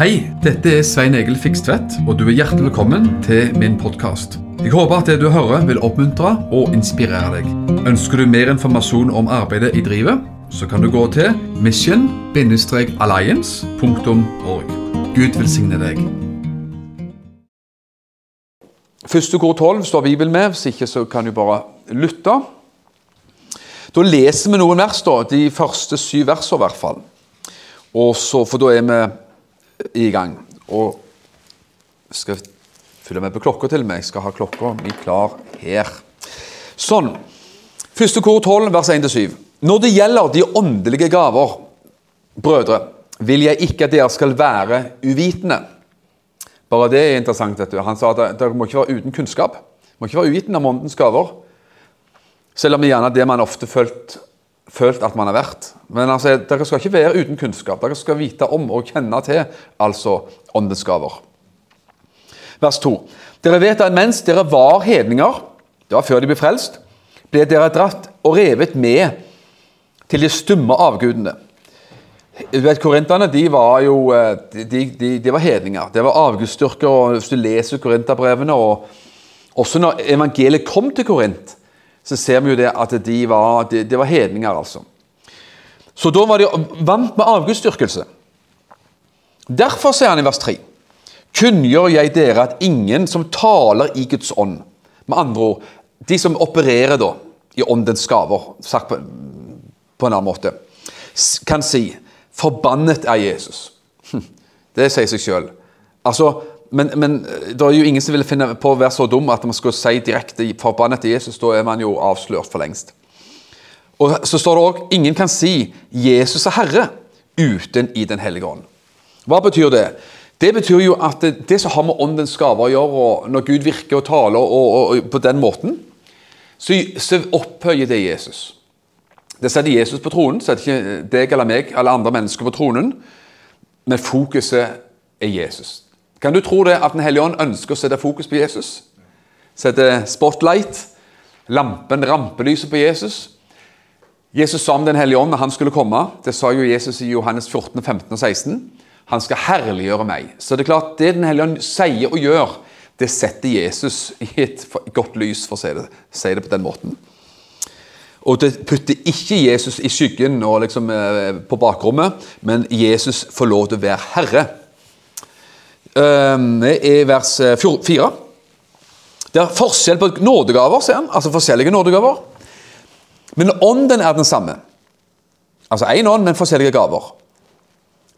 Hei, dette er Svein Egil Fikstvedt, og du er hjertelig velkommen til min podkast. Jeg håper at det du hører vil oppmuntre og inspirere deg. Ønsker du mer informasjon om arbeidet i drivet, så kan du gå til mission-alliance.org. Gud velsigne deg. Første kor 12 står Bibelen med, hvis ikke så kan du bare lytte. Da leser vi noen vers, da, de første syv versene i hvert fall. Og så, For da er vi i gang. Og skal følge med på klokka til meg. Jeg skal ha klokka mi klar her. Sånn. Første kor 12, vers 1-7. Når det gjelder de åndelige gaver, brødre, vil jeg ikke at dere skal være uvitende. Bare det er interessant. vet du. Han sa at dere må ikke være uten kunnskap. Må ikke være uvitende om åndens gaver. Selv om det gjerne er det man ofte følt, følt at man har vært. Men altså, dere skal ikke være uten kunnskap. Dere skal vite om og kjenne til altså åndens gaver. Vers 2. Dere vet at mens dere var hedninger, det var før de ble frelst, ble dere dratt og revet med til de stumme avgudene. Du vet, Korinterne de var jo de, de, de var hedninger. Det var avgudsstyrker. og Hvis du leser korinterbrevene, og også når evangeliet kom til Korint, så ser vi jo det at de var, de, de var hedninger, altså. Så da var de vant med avgudsdyrkelse. Derfor, sier han i vers 3, kunngjør jeg dere at ingen som taler i Guds ånd Med andre ord, de som opererer da i åndens gaver, sagt på, på en annen måte, kan si 'forbannet er Jesus'. Det sier seg sjøl. Altså, men, men, det er jo ingen som ville finne på å være så dum at man skulle si direkte 'forbannet til Jesus'. Da er man jo avslørt for lengst. Og Så står det òg 'ingen kan si 'Jesus er Herre' uten i Den hellige ånd'. Hva betyr det? Det betyr jo at det, det som har med åndens gaver å gjøre, og når Gud virker og taler og, og, og på den måten, så, så opphøyer det Jesus. Det setter Jesus på tronen, setter ikke deg eller meg eller andre mennesker på tronen, men fokuset er Jesus. Kan du tro det at Den hellige ånd ønsker å sette fokus på Jesus? Sette spotlight, lampen, rampelyset på Jesus? Jesus sa om Den hellige ånd når han skulle komme. Det sa jo Jesus i Johannes 14, 15 og 16. Han skal herliggjøre meg. Så det er klart, det Den hellige ånd sier og gjør, det setter Jesus i et godt lys, for å si det, si det på den måten. Og det putter ikke Jesus i skyggen og liksom eh, på bakrommet, men Jesus får lov til å være herre. Det er vers 4. Det er forskjell på nådegaver, sier han. Altså forskjellige nådegaver. Men ånden er den samme. Altså én ånd, men forskjellige gaver.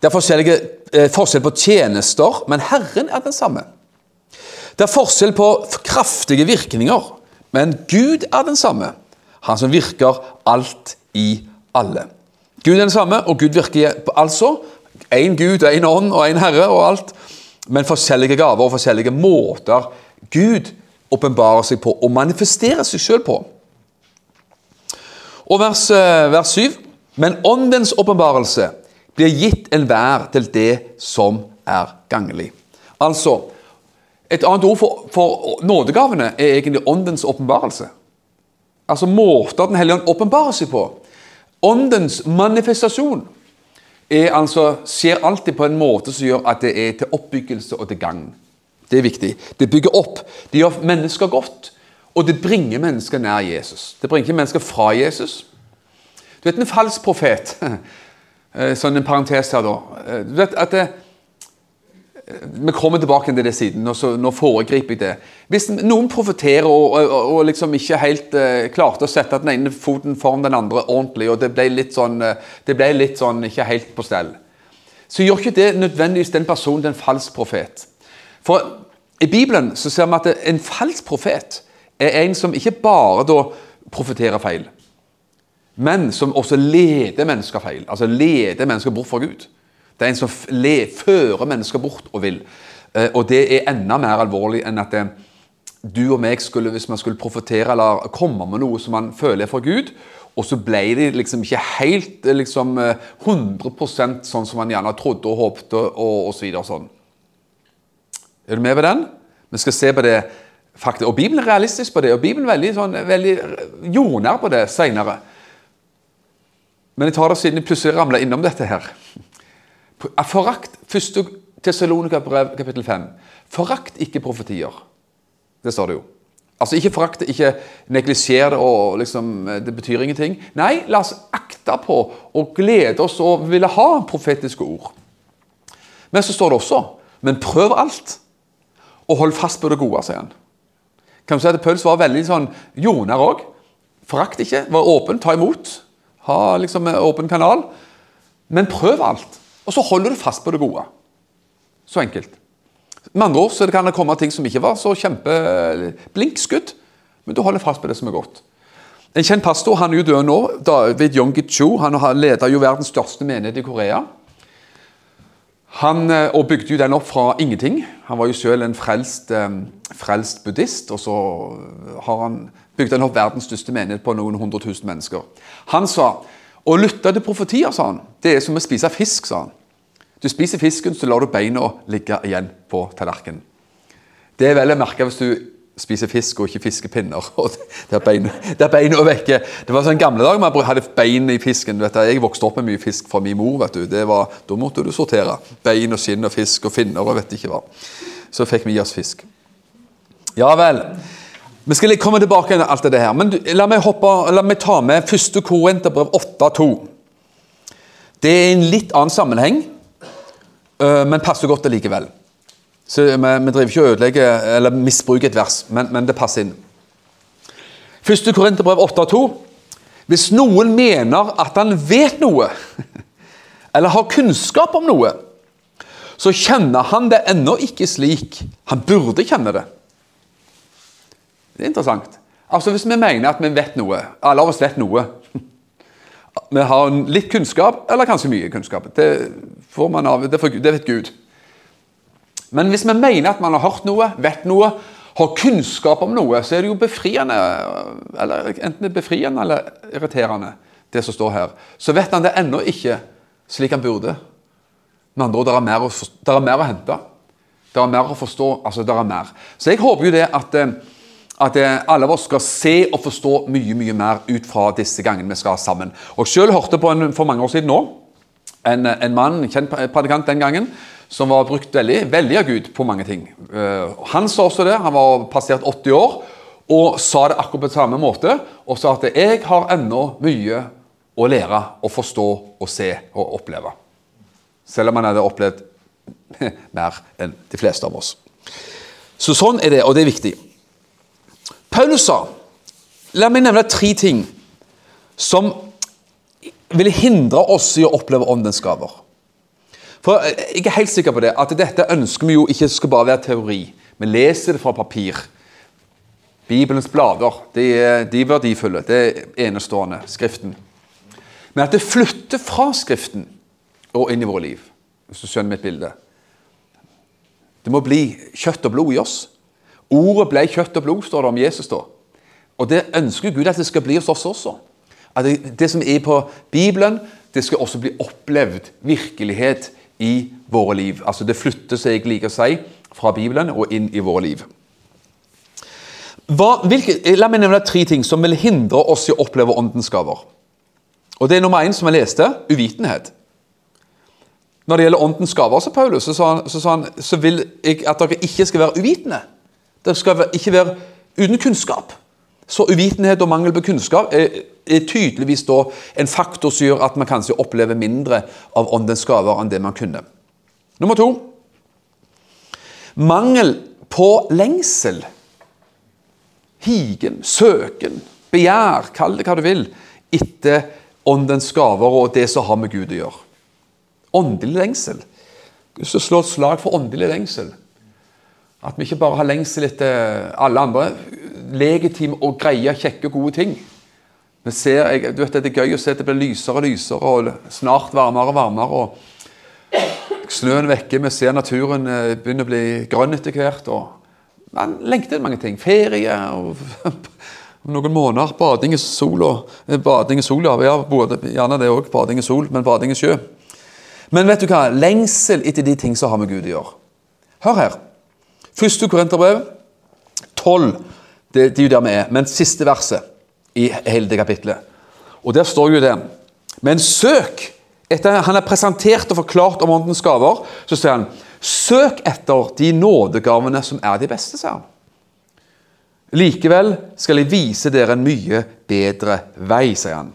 Det er eh, forskjell på tjenester, men Herren er den samme. Det er forskjell på kraftige virkninger, men Gud er den samme. Han som virker alt i alle. Gud er den samme, og Gud virker altså én Gud, én ånd og én Herre og alt, men forskjellige gaver og forskjellige måter Gud åpenbarer seg på og manifesterer seg sjøl på. Og vers, eh, vers 7. Men åndens åpenbarelse blir gitt enhver til det som er ganglig. Altså, Et annet ord for, for nådegavene er egentlig åndens åpenbarelse. Altså måter Den hellige ånd åpenbarer seg på. Åndens manifestasjon altså, skjer alltid på en måte som gjør at det er til oppbyggelse og til gagn. Det er viktig. Det bygger opp. Det gjør mennesker godt. Og det bringer mennesker nær Jesus. Det bringer ikke mennesker fra Jesus. Du vet en falsk profet Sånn en parentes her, da. Du vet at det, Vi kommer tilbake til det siden. og så, Nå foregriper jeg det. Hvis noen profeterer og, og, og, liksom ikke helt uh, klarte å sette den ene foten foran den andre ordentlig, og det ble litt sånn, uh, det ble litt sånn ikke helt på stell, så gjør ikke det nødvendigvis den personen til en falsk profet. For i Bibelen så ser vi at en falsk profet er en som ikke bare da profeterer feil, men som også leder mennesker feil. Altså leder mennesker bort fra Gud. Det er en som fører mennesker bort og vil. Eh, og det er enda mer alvorlig enn at det, du og meg skulle, hvis man skulle profetere eller komme med noe som man føler er fra Gud, og så ble det liksom ikke helt eh, liksom, 100% sånn som man gjerne trodde og håpte, og, videre og sånn. Er du med på den? Vi skal se på det faktisk. Og Bibelen er realistisk på det, og Bibelen er veldig, sånn, veldig jordnær på det seinere. Men jeg tar det siden jeg plutselig ramla innom dette her. Forakt, Første Tessalonika brev kapittel 5. Forakt ikke profetier. Det står det jo. Altså Ikke forakt ikke neglisjer det, og liksom, det betyr ingenting. Nei, la oss akte på og glede oss og ville ha profetiske ord. Men så står det også Men prøv alt, og hold fast på det gode, sier han. Kan du si at Paulus var veldig sånn jordnær òg? Forakt ikke, var åpen, ta imot. Ha liksom en åpen kanal. Men prøv alt, og så holder du fast på det gode. Så enkelt. Med andre ord så kan det komme ting som ikke var så kjempeblinkskudd, men du holder fast på det som er godt. En kjent pastor han er jo død nå, David Yonggi-Cho. Han leda jo verdens største menighet i Korea. Han, eh, og bygde jo den opp fra ingenting. Han var jo selv en frelst, eh, frelst buddhist. Og så har han bygd den opp verdens største menighet på noen hundre tusen mennesker. Han sa å lytte til profetier sa han, det er som å spise fisk. sa han. Du spiser fisken, så lar du beina ligge igjen på tallerkenen. Det er vel å merke hvis du spiser fisk og ikke fiskepinner. Det er beina, det er vekke. Det var sånn gamle dager man hadde bein i fisken. du. Jeg vokste opp med mye fisk fra min mor. vet du. Var, da måtte du sortere. Bein og skinn og fisk og finner og vet ikke hva. Så fikk vi i oss fisk. Ja vel. Vi skal komme tilbake til alt det her. Men la meg, hoppe, la meg ta med 1. Korinterbrev 8,2. Det er en litt annen sammenheng. Eh, men passer godt allikevel. Så vi, vi driver ikke og ødelegger eller misbruker et vers, men, men det passer inn. 1. Korinterbrev 8,2. Hvis noen mener at han vet noe, eller har kunnskap om noe, så kjenner han det ennå ikke slik han burde kjenne det. Det er interessant. Altså Hvis vi mener at vi vet noe Alle av oss vet noe. Vi har litt kunnskap, eller kanskje mye kunnskap. Det får man av, det, vet Gud. Men hvis vi mener at man har hørt noe, vet noe, har kunnskap om noe, så er det jo befriende eller Enten det er befriende eller irriterende, det som står her. Så vet han det ennå ikke slik han burde. Med andre ord, det er mer å, er mer å hente. Det er mer å forstå. altså det er mer. Så jeg håper jo det at, eh, at eh, alle av oss skal se og forstå mye mye mer ut fra disse gangene vi skal ha sammen. Og Selv hørte på en, for mange år siden nå en, en mann, kjent predikant den gangen, som var brukt veldig, veldig av Gud på mange ting. Uh, han sa også det, han var passert 80 år, og sa det akkurat på samme måte. Og sa at 'jeg har ennå mye å lære, å forstå, å se og oppleve'. Selv om han hadde opplevd mer enn de fleste av oss. Så sånn er det, og det er viktig. Paulus sa La meg nevne tre ting som vil hindre oss i å oppleve åndens gaver. For Jeg er helt sikker på det, at dette ønsker vi jo ikke skal bare være teori. Vi leser det fra papir. Bibelens blader de de er verdifulle. Det er enestående. Skriften. Men at det flytter fra Skriften og inn i våre liv, hvis du skjønner mitt bilde. Det må bli kjøtt og blod i oss. Ordet ble kjøtt og blod, står det om Jesus. da. Og det ønsker Gud at det skal bli hos oss også. At det, det som er på Bibelen, det skal også bli opplevd virkelighet i våre liv. Altså Det flytter seg, jeg liker å si, fra Bibelen og inn i våre liv. Hva, hvilke, la meg nevne tre ting som vil hindre oss i å oppleve åndens gaver. Og det er Nummer én, som jeg leste, uvitenhet. Når det gjelder åndens gaver, så Paulus, så sa han, så, sa han, så vil jeg at dere ikke skal være uvitende. Dere skal ikke være uten kunnskap. Så uvitenhet og mangel på kunnskap er, er tydeligvis en faktor som gjør at man kanskje opplever mindre av åndens gaver enn det man kunne. Nummer to mangel på lengsel. Higen, søken, begjær, kall det hva du vil, etter åndens gaver og det som har med Gud å gjøre. Åndelig lengsel. Hvis du slår et slag for åndelig lengsel At vi ikke bare har lengsel etter alle andre legitime og greie, kjekke, gode ting. Vi ser, jeg, du vet, Det er gøy å se at det blir lysere og lysere, og snart varmere og varmere. og Snøen vekker, vi ser naturen eh, begynner å bli grønn etter hvert. og Man lengter mange ting. Ferie og om noen måneder bading i sol. Og, eh, bading i sol, ja, både, gjerne det òg. Bading i sol, men bading i sjø. Men vet du hva? Lengsel etter de ting som har med Gud å gjøre. Hør her. Første Korinterbrev 12 det, det er jo der vi er. Men siste verset i hele det kapitlet. Og der står jo det Men søk etter han har presentert og forklart om åndens gaver, så sier han Søk etter de nådegavene som er de beste, sier han. Likevel skal jeg vise dere en mye bedre vei, sier han.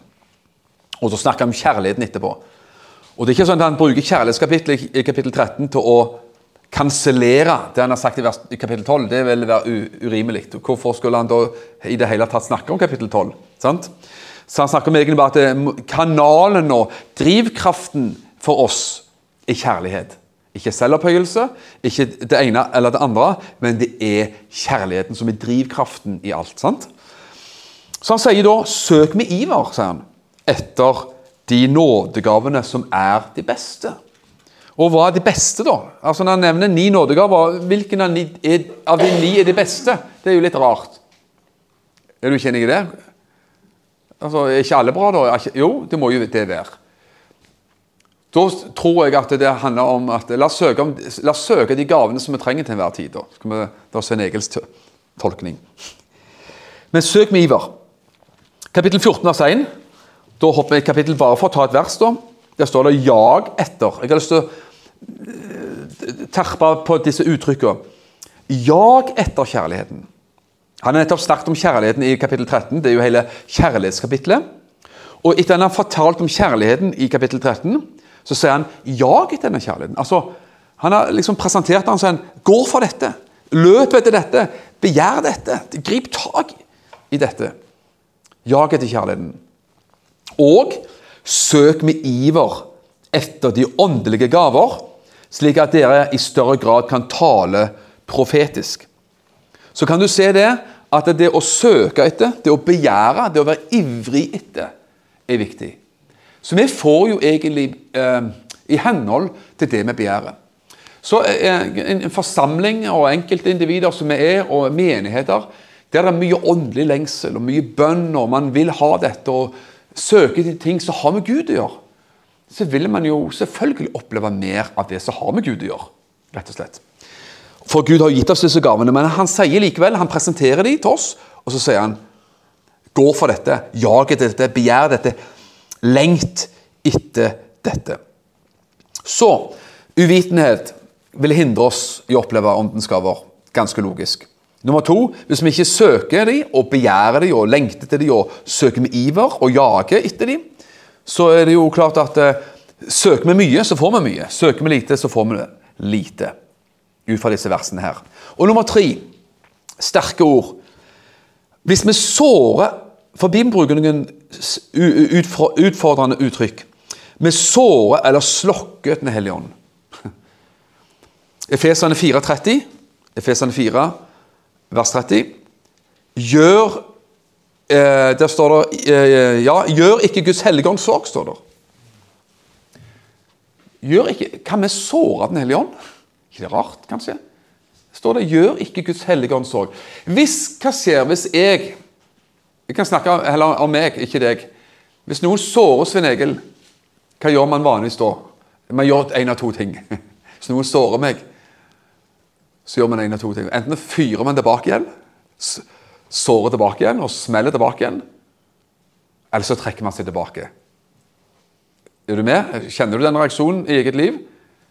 Og så snakker han om kjærligheten etterpå. Og det er ikke sånn at Han bruker kjærlighetskapittelet i kapittel 13 til å kansellere det han har sagt i, vers, i kapittel 12. Det vil være urimelig. Hvorfor skulle han da i det hele tatt snakke om kapittel 12? Sant? Så han snakker om egentlig bare at kanalen og drivkraften for oss er kjærlighet. Ikke selvopphøyelse, ikke det ene eller det andre, men det er kjærligheten som er drivkraften i alt. sant? Så han sier da 'søk med iver', sier han, etter de nådegavene som er de beste. Og hva er de beste, da? Altså Når han nevner ni nådegaver, hvilken av, ni, er, av de ni er de beste? Det er jo litt rart. Er du ikke enig i det? Altså, Er ikke alle bra, da? Jo, det må jo det være. Da tror jeg at det handler om at la oss søke, om, la oss søke de gavene som vi trenger til enhver tid. Da skal vi da se en Egils tolkning. Men søk med iver. Kapittel 14 vers 1. Da hopper vi i kapittel bare for å ta et vers. da. Der står det 'jag etter'. Jeg har lyst til å eh, terpe på disse uttrykkene. Jag etter kjærligheten. Han har nettopp snakket om kjærligheten i kapittel 13. Det er jo hele kjærlighetskapitlet. Og etter at han har fortalt om kjærligheten i kapittel 13, så sier han 'jag etter denne kjærligheten'. Altså, Han har liksom presentert den som en 'gå for dette'. Løp etter dette. Begjær dette. Grip tak i dette. Jag etter kjærligheten. Og søk med iver etter de åndelige gaver, slik at dere i større grad kan tale profetisk. Så kan du se det at det å søke etter, det å begjære, det å være ivrig etter, er viktig. Så vi får jo egentlig eh, i henhold til det vi begjærer. Så eh, en forsamling og enkeltindivider som vi er, og menigheter, der det er mye åndelig lengsel og mye bønn, og man vil ha dette og søke til ting som har med Gud å gjøre, så vil man jo selvfølgelig oppleve mer av det som har med Gud å gjøre. rett og slett. For Gud har gitt oss disse gavene, men han sier likevel, han presenterer dem til oss, og så sier han gå for dette, jag etter dette, begjær dette, lengt etter dette. Så uvitenhet vil hindre oss i å oppleve åndens gaver. Ganske logisk. Nummer to, hvis vi ikke søker dem og begjærer dem og lengter til dem og søker med iver og jager etter dem, så er det jo klart at eh, søker vi mye, så får vi mye. Søker vi lite, så får vi lite. Ut fra disse versene her. Og nummer tre, sterke ord. Hvis vi sårer For Bibelen bruker noen utfordrende uttrykk. Vi sårer eller slokker Den hellige ånd. Efesene 4,30. Efesene 4, vers 30. Gjør eh, Der står det eh, Ja, gjør ikke Guds hellige ånd sorg, står det. Gjør ikke, Kan vi såre Den hellige ånd? Ikke det rart, kanskje? står det 'gjør ikke Guds hellige ånd sorg'. Hvis, Hva skjer hvis jeg Vi kan snakke heller om meg, ikke deg. Hvis noen sårer Svein Egil, hva gjør man vanligvis da? Man gjør en av to ting. Hvis noen sårer meg, så gjør man en av to ting. Enten fyrer man tilbake igjen, sårer tilbake igjen og smeller tilbake igjen. Eller så trekker man seg tilbake. Er du med? Kjenner du den reaksjonen i eget liv?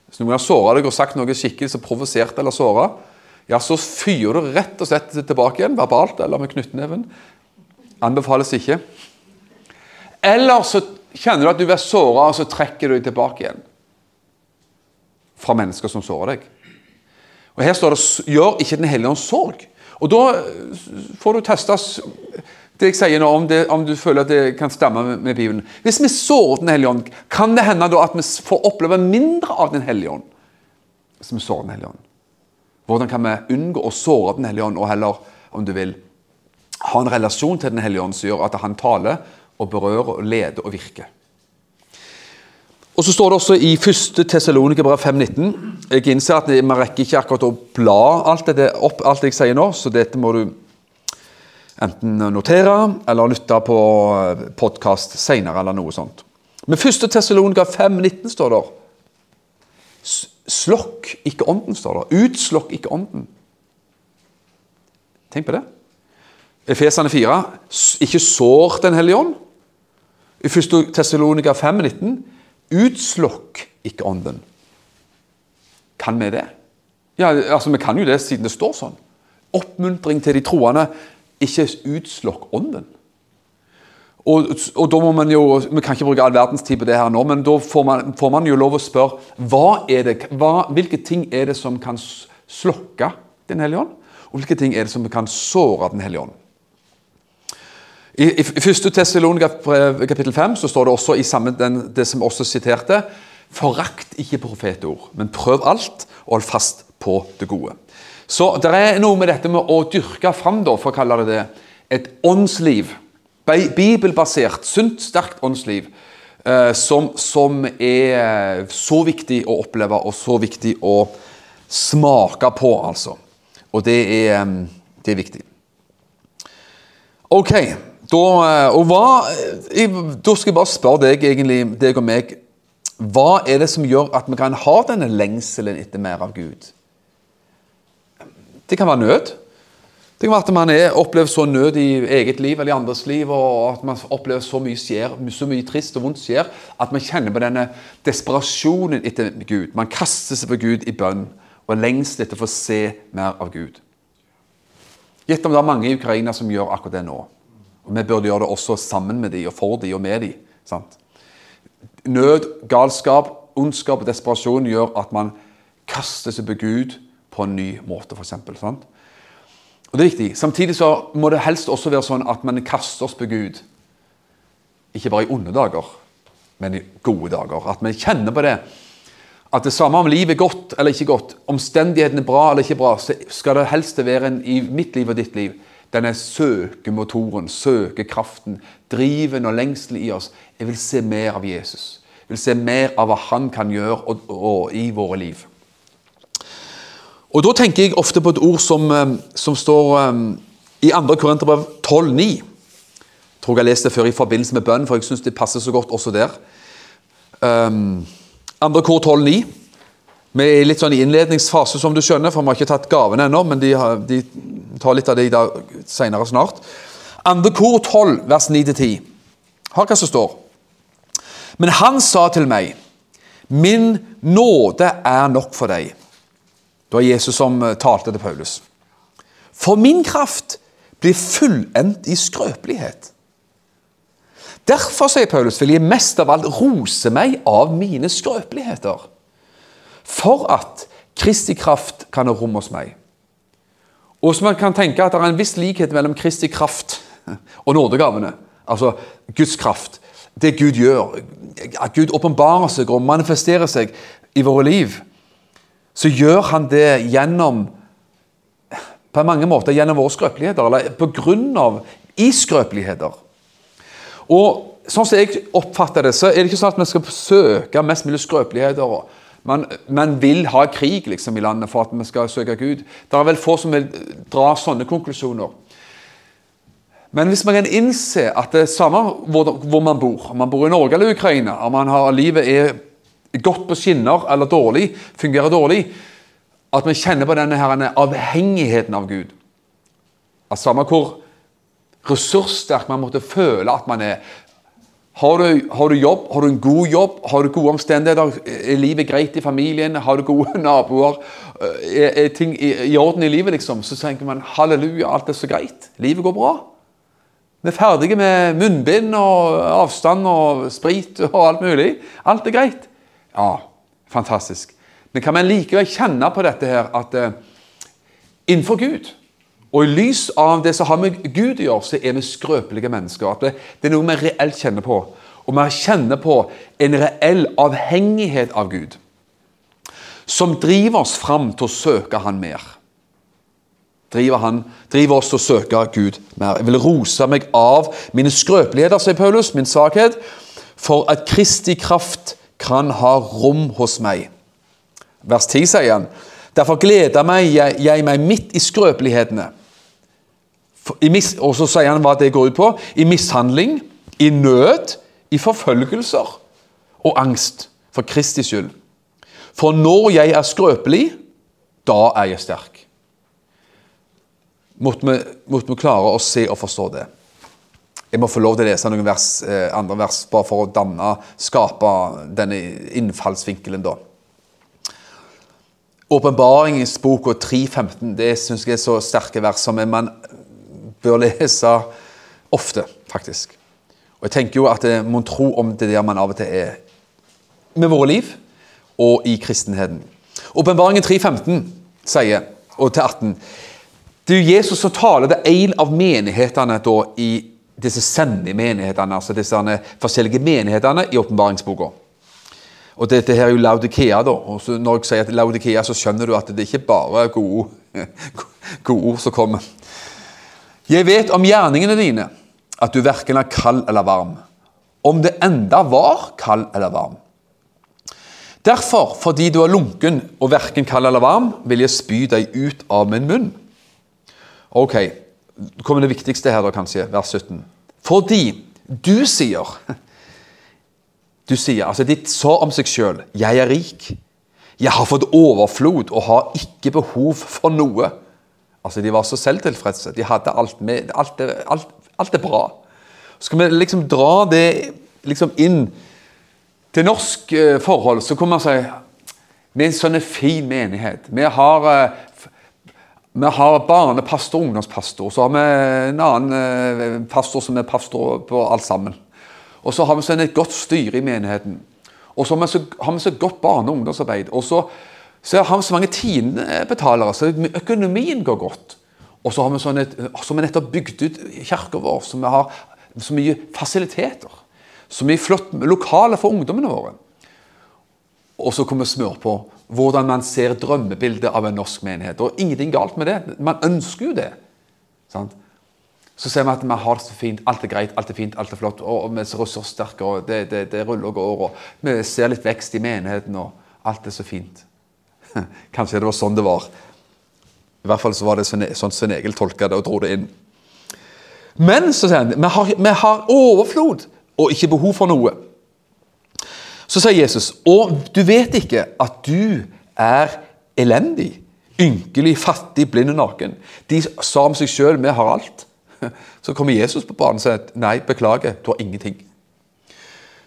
Hvis noen har såra deg og sagt noe skikkelig som provoserte eller såra, ja, så fyrer du rett og slett tilbake igjen, verbalt eller med knyttneven. Anbefales ikke. Eller så kjenner du at du blir såra, og så trekker du deg tilbake igjen. Fra mennesker som sårer deg. Og Her står det 'gjør ikke Den hellige ånd sorg'. Og Da får du testes det jeg sier nå, om, det, om, du føler at det kan stemme med, med Bibelen. Hvis vi sårer Den hellige ånd, kan det hende da at vi får oppleve mindre av Den hellige ånd? Hvis vi sårer Den hellige ånd. Hvordan kan vi unngå å såre Den hellige ånd, og heller, om du vil, ha en relasjon til Den hellige ånd som gjør at han taler og berører og leder og virker? Og Så står det også i 1. Tessalonikerbrev 5,19 Jeg innser at vi rekker ikke akkurat å bla alt det opp, alt jeg sier nå, så dette må du enten notere eller lytte på podkast senere eller noe sånt. Men 1. Tessalonikerbrev 5,19 står det. Slokk ikke ånden, står det. Utslokk ikke ånden. Tenk på det. Efesene 4. Ikke sår Den hellige ånd. I 1. Tessalonika 5,19. Utslokk ikke ånden. Kan vi det? Ja, altså Vi kan jo det siden det står sånn. Oppmuntring til de troende. Ikke utslokk ånden. Og, og, da må man jo, Vi kan ikke bruke all verdens tid på det her nå, men da får man, får man jo lov å spørre hva er det, hva, hvilke ting er det som kan slokke Den hellige ånd? Og hvilke ting er det som kan såre Den hellige ånd? I, i, i 1. Tessalonika kapittel 5 så står det også i samme, den, det som også siterte Forakt ikke profetord, men prøv alt, og hold fast på det gode. Så det er noe med dette med å dyrke fram, da, for å kalle det det, et åndsliv bibelbasert, sunt, sterkt åndsliv eh, som, som, er så viktig å oppleve og så viktig å smake på, altså. Og det er, mm, det er viktig. OK. Da, eh, og hva, da skal jeg bare spørre deg, egentlig, deg og meg Hva er det som gjør at vi kan ha denne lengselen etter mer av Gud? Det kan være nød. Det kan være at man er, opplever så nød i eget liv eller i andres liv, og at man opplever så mye skjer, så mye trist og vondt skjer, at man kjenner på denne desperasjonen etter Gud. Man kaster seg på Gud i bønn og lengsel etter å få se mer av Gud. Gitt om det er mange i Ukraina som gjør akkurat det nå. Og Vi burde gjøre det også sammen med de, og for de, og med de. Sant? Nød, galskap, ondskap og desperasjon gjør at man kaster seg på Gud på en ny måte, f.eks. Og det er viktig. Samtidig så må det helst også være sånn at man kaster oss på Gud. Ikke bare i onde dager, men i gode dager. At vi kjenner på det. At det samme om livet er godt eller ikke godt, omstendighetene er bra eller ikke bra, så skal det helst være en, i mitt liv og ditt liv. Denne søkemotoren, søkekraften, driven og lengselen i oss. Jeg vil se mer av Jesus. Jeg vil se mer av hva han kan gjøre og, og, i våre liv. Og Da tenker jeg ofte på et ord som, eh, som står um, i 2. Korinterbrev 12,9. Jeg tror jeg har lest det før i forbindelse med bønn, for jeg syns det passer så godt også der. Um, 2. kor 12,9. Vi er litt sånn i innledningsfase, som du skjønner, for vi har ikke tatt gavene ennå, men de, har, de, tar litt av det i senere snart. Andre kor 12, vers 9-10. Hør hva som står. Men han sa til meg, min nåde er nok for deg det var Jesus som eh, talte til Paulus. For min kraft blir fullendt i skrøpelighet. Derfor, sier Paulus, vil jeg mest av alt rose meg av mine skrøpeligheter. For at Kristi kraft kan ha rom hos meg. Og så man kan tenke at det er en viss likhet mellom Kristi kraft og nådegavene. Altså Guds kraft. Det Gud gjør. At Gud åpenbarer seg og manifesterer seg i våre liv så gjør han det gjennom på mange måter gjennom våre skrøpeligheter, eller på grunn av i skrøpeligheter. Og sånn som jeg oppfatter det, så er det ikke sånn at vi skal søke mest mulig skrøpeligheter. Man, man vil ha krig liksom, i landet for at vi skal søke Gud. Det er vel få som vil dra sånne konklusjoner. Men hvis man kan innse at det er samme hvor, hvor man bor, om man bor i Norge eller Ukraina, om man har, livet er godt på skinner eller dårlig, fungerer dårlig, at vi kjenner på denne her, avhengigheten av Gud. At Samme hvor ressurssterk man måtte føle at man er. Har du, har du, jobb, har du en god jobb, har du gode omstendigheter, er livet greit i familien, har du gode naboer, er, er ting i, i, orden i livet, liksom, så tenker man halleluja, alt er så greit. Livet går bra. Vi er ferdige med munnbind og avstand og sprit og alt mulig. Alt er greit. Ja, fantastisk. Men kan man likevel kjenne på dette her at uh, innenfor Gud og i lys av det som har med Gud å gjøre, så er vi skrøpelige mennesker. At det, er noe vi reelt kjenner på. Og vi kjenner på en reell avhengighet av Gud. Som driver oss fram til å søke Han mer. Driver, han, driver oss til å søke Gud mer. Jeg vil rose meg av mine skrøpeligheter, sier Paulus, min svakhet, for at Kristi kraft kan ha rom hos meg. Vers 10 sier han, derfor gleder jeg meg midt i skrøpelighetene. Og så sier han hva det går ut på. I mishandling, i nød, i forfølgelser og angst for Kristi skyld. For når jeg er skrøpelig, da er jeg sterk. Måtte vi, klare å se og forstå det. Jeg må få lov til å lese noen vers, eh, andre vers bare for å danne, skape denne innfallsvinkelen. da. Åpenbaringsboka 3.15 det syns jeg er så sterke vers som man bør lese ofte, faktisk. Og jeg tenker jo at mon må tro om det der man av og til er med våre liv og i kristenheten. Åpenbaringen 3.15 sier, og til 18 Det er jo Jesus som taler til en av menighetene da, i disse sendemenighetene, altså disse forskjellige menighetene i åpenbaringsboka. Og dette her er jo Laudikea, da. Og når jeg sier at Laudikea, så skjønner du at det ikke bare er gode, gode ord som kommer. Jeg vet om gjerningene dine, at du verken er kald eller varm. Om det enda var kald eller varm. Derfor, fordi du er lunken og verken kald eller varm, vil jeg spy deg ut av min munn. Ok, kommer det viktigste her, da, kanskje, vers 17. Fordi du sier Du sier, altså ditt sa om seg sjøl, 'Jeg er rik'. 'Jeg har fått overflod og har ikke behov for noe'. Altså, De var så selvtilfredse. De hadde alt med, alt, alt, alt er bra. Skal vi liksom dra det liksom inn til norsk eh, forhold, så kan man si Vi er en sånn fin menighet. Vi har, eh, vi har barnepastor og ungdomspastor. Så har vi en annen eh, pastor som er pastor på alt sammen. Og så har vi sånn et godt styre i menigheten. Og så har vi så, har vi så godt barne- og ungdomsarbeid. Og så, så har vi så mange tiendebetalere, så økonomien går godt. Og så har vi sånn et, så vi nettopp bygd ut kirka vår, så vi har så mye fasiliteter. Så mye flott lokale for ungdommene våre. Og så kommer smør på hvordan man ser drømmebildet av en norsk menighet. Og ingenting galt med det. Man ønsker jo det. Sant? Så ser vi at vi har det så fint, alt er greit, alt er fint, alt er flott. Og vi er ressurssterke, og det, det, det, ruller og går. Og vi ser litt vekst i menigheten, og alt er så fint. Kanskje det var sånn det var. I hvert fall så var det sånn, Svein Egil tolka det og dro det inn. Men så sier han, vi har, vi har overflod og ikke behov for noe. Så sier Jesus, og du vet ikke at du er elendig, ynkelig, fattig, blind og naken. De sa om seg sjøl vi har alt. Så kommer Jesus på banen og sier nei, beklager, du har ingenting.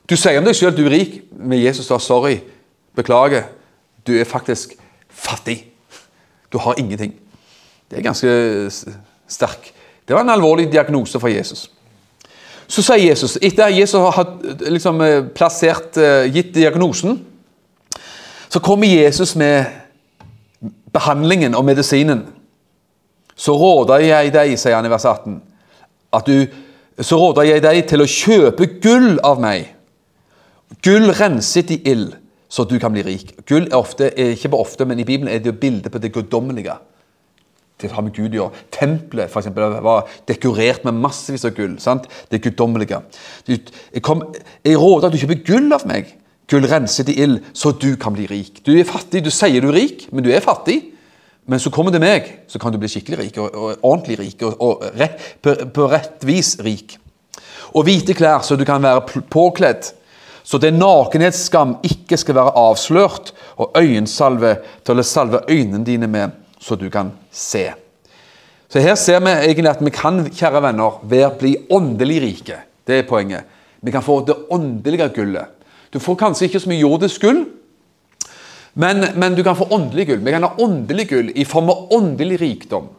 Du sier om deg sjøl du er rik, men Jesus sa sorry, beklager, du er faktisk fattig. Du har ingenting. Det er ganske sterk. Det var en alvorlig diagnose for Jesus. Så sier Jesus, etter at Jesus har liksom, eh, plassert, eh, gitt diagnosen, så kommer Jesus med behandlingen og medisinen. Så råder jeg deg, sier han i vers 18, at du, så råder jeg deg til å kjøpe gull av meg. Gull renset i ild, så du kan bli rik. Gull er ofte, ikke bare ofte, men i Bibelen er det jo bildet på det guddommelige. Det har med Gud å gjøre. Tempelet for eksempel, var dekorert med massevis av gull. sant? Det guddommelige. Jeg, jeg råder at du kjøper gull av meg. Gull renset i ild, så du kan bli rik. Du er fattig, du sier du er rik, men du er fattig. Men så kommer det meg, så kan du bli skikkelig rik, og, og ordentlig rik, og, og rett, på, på, rett vis rik. Og hvite klær, så du kan være påkledd, så det nakenhetsskam ikke skal være avslørt, og øyensalve til å salve øynene dine med, så du kan se. Så her ser vi egentlig at vi kan, kjære venner, være, bli åndelig rike. Det er poenget. Vi kan få det åndelige gullet. Du får kanskje ikke så mye jordisk gull, men, men, du kan få åndelig gull. Vi kan ha åndelig gull i form av åndelig rikdom.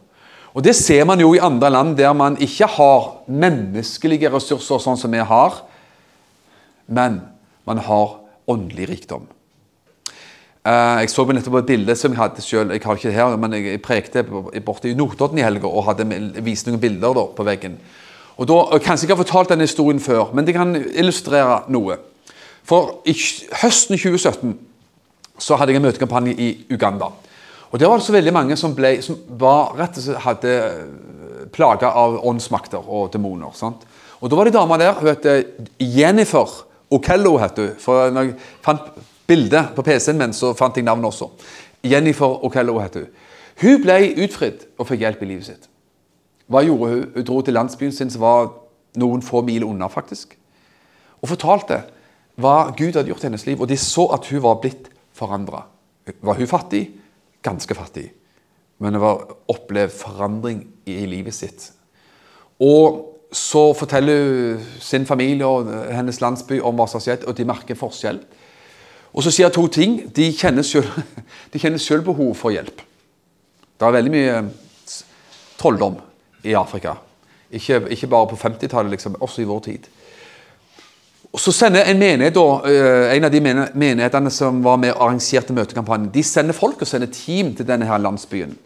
Og Det ser man jo i andre land der man ikke har menneskelige ressurser sånn som vi har, men man har åndelig rikdom. Uh, jeg så nettopp et bilde som jeg hadde selv, jeg har ikke det her, men jeg, prekte borte i Notodden i helga og hadde vist noen bilder da, på veggen. Og da, Kanskje jeg har fortalt denne historien før, men det kan illustrere noe. For i høsten 2017 så hadde jeg en møtekampanje i Uganda. Og Der var det så veldig mange som, ble, som var, rett og slett hadde eh, plaga av åndsmakter og demoner. Og Da var det ei dame der. Hun het Jennifer Okello. Het hun. For når jeg fant bildet på PC-en min, så fant jeg navnet også. Jennifer Okello het hun. Hun ble utfridd og fikk hjelp i livet sitt. Hva gjorde hun? Hun dro til landsbyen sin, som var noen få mil unna, faktisk. Og fortalte hva Gud hadde gjort i hennes liv. Og de så at hun var blitt forandra. Var hun fattig? Ganske fattig. Men hun var opplevd forandring i livet sitt. Og så forteller hun sin familie og hennes landsby om hva som har skjedd, og de merker forskjell. Og så sier jeg to ting. De kjenner selv, de kjenner selv behov for hjelp. Det er veldig mye trolldom i Afrika. Ikke, ikke bare på 50-tallet, liksom, også i vår tid. Og Så sender en menighet, da, eh, en av de menighetene som var med og arrangerte møtekampanjen, de sender folk og sender team til denne her landsbyen.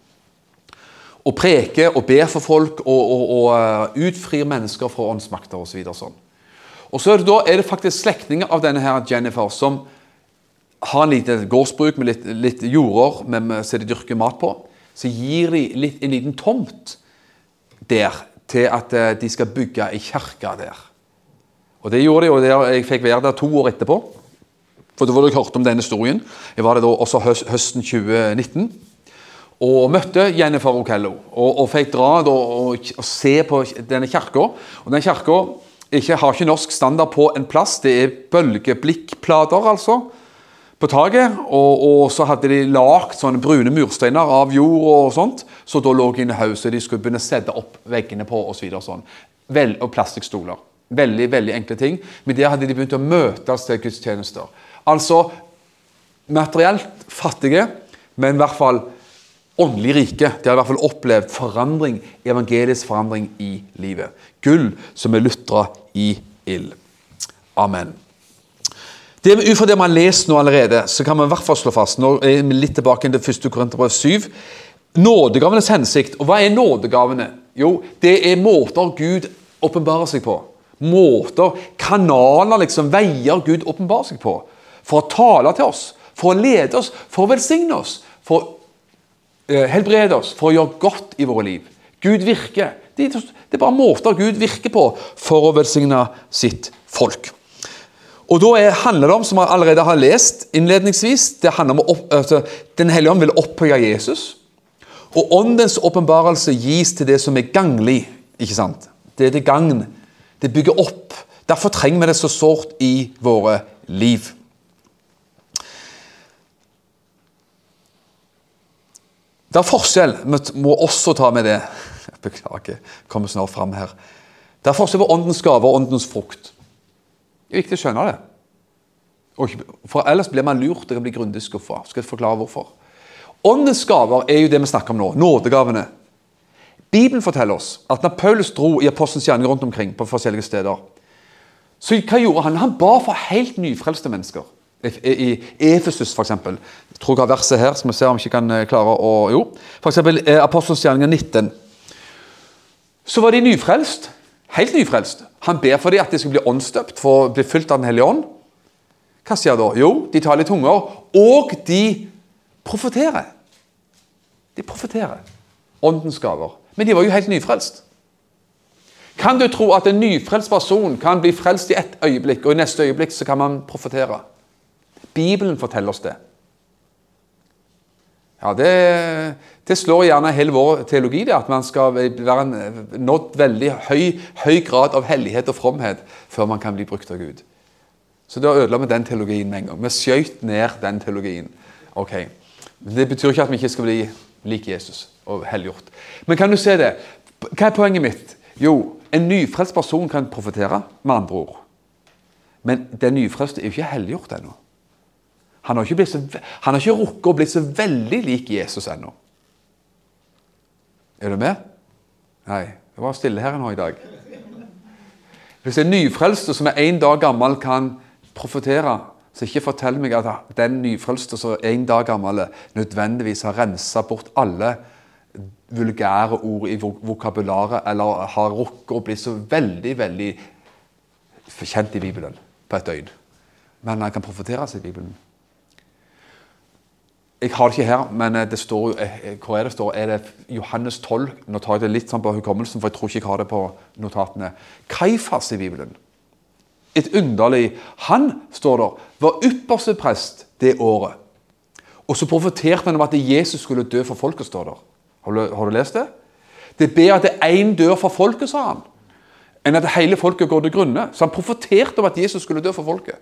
Og preker og ber for folk og, og, og eh, utfrir mennesker fra åndsmakter osv. Så sånn. Og så er det, da, er det faktisk slektninger av denne her Jennifer som har en liten gårdsbruk med litt, litt jorder så de dyrker mat på. Så gir de litt, en liten tomt der til at eh, de skal bygge ei kirke der. Og Det gjorde de, og der, jeg fikk være der to år etterpå. For da var det jeg hørt om denne historien. Jeg var der da også høsten 2019. Og møtte Jennifer Okello. Og, og fikk dra og, og, se på denne kirka. Og den kirka har ikke norsk standard på en plass. Det er bølgeblikkplater, altså, på taket. Og, og så hadde de lagd sånne brune mursteiner av jord og sånt. Så da lå inne haug så de skulle begynne å sette opp veggene på osv. Og, sånn. Vel, og plastikkstoler. Veldig veldig enkle ting. Men der hadde de begynt å møtes til gudstjenester. Altså materielt fattige, men i hvert fall åndelig rike. De har i hvert fall opplevd forandring, evangelisk forandring i livet. Gull som er lutra i ild. Amen. Det, ut fra det vi har lest nå allerede, så kan vi i hvert fall slå fast nå er vi litt tilbake til 1. Korinterbrev 7. Nådegavenes hensikt. Og hva er nådegavene? Jo, det er måter Gud åpenbarer seg på måter, kanaler, liksom, veier Gud åpenbarer seg på. For å tale til oss, for å lede oss, for å velsigne oss, for å eh, helbrede oss, for å gjøre godt i våre liv. Gud virker. Det, er bare måter Gud virker på for å velsigne sitt folk. Og Da er, handler det om, som jeg allerede har lest innledningsvis, det handler om opp, altså, Den hellige ånd vil opphøye Jesus. Og åndens åpenbarelse gis til det som er ganglig. ikke sant? Det er til gagn det bygger opp. Derfor trenger vi det så sårt i våre liv. Det er forskjell. Vi må også ta med det. Jeg Beklager, jeg kommer snart fram her. Det er forskjell på åndens gave og åndens frukt. Det er viktig å skjønne det. For Ellers blir man lurt og bli grundig skuffa. Skal jeg forklare hvorfor. Åndens gaver er jo det vi snakker om nå. Nådegavene. Bibelen forteller oss at når Paulus dro i apostelens gjerning rundt omkring, på forskjellige steder, så hva gjorde han? Han ba for helt nyfrelste mennesker. I Efesus, f.eks. Jeg tror jeg har verset her, så vi ser om vi ikke kan eh, klare å Jo, f.eks. Eh, apostelens gjerninger 19. Så var de nyfrelst. Helt nyfrelst. Han ber for dem at de skal bli åndsdøpt, for å bli fylt av Den hellige ånd. Hva skjer da? Jo, de tar litt tunger, og de profeterer. De profeterer. Åndens gaver. Men de var jo helt nyfrelst. Kan du tro at en nyfrelst person kan bli frelst i ett øyeblikk, og i neste øyeblikk så kan man profetere? Bibelen forteller oss det. Ja, det, det slår gjerne hele vår teologi, det, at man skal være en, nådd veldig høy, høy grad av hellighet og fromhet før man kan bli brukt av Gud. Så da ødela vi den teologien med en gang. Vi skjøt ned den teologien. Ok. Det betyr ikke at vi ikke skal bli lik Jesus og helliggjort. Men kan du se det? Hva er poenget mitt? Jo, en nyfrelst person kan profetere, med andre ord. Men den nyfrelste er jo ikke helliggjort ennå. Han har ikke, så, han har ikke rukket å bli så veldig lik Jesus ennå. Er du med? Nei, det var stille her nå i dag. Hvis en nyfrelste som er én dag gammel, kan profetere, så ikke fortell meg at den nyfrelste som er én dag gammel, nødvendigvis har rensa bort alle vulgære ord i vokabularet, eller har rukket å bli så veldig, veldig kjent i Bibelen på et døgn. Men han kan profetere seg i Bibelen. Jeg har det ikke her, men det står, eh, eh, hvor er det står? Er det Johannes 12? Nå tar jeg det litt sånn på hukommelsen, for jeg tror ikke jeg har det på notatene. Kaifas i Bibelen. Et underlig Han, står der, var ypperste prest det året. Og så profeterte han om at Jesus skulle dø for folket, står der. Har du, har du lest det? Det er at én dør for folket, sa han, enn at hele folket går til grunne. Så han profeterte om at Jesus skulle dø for folket.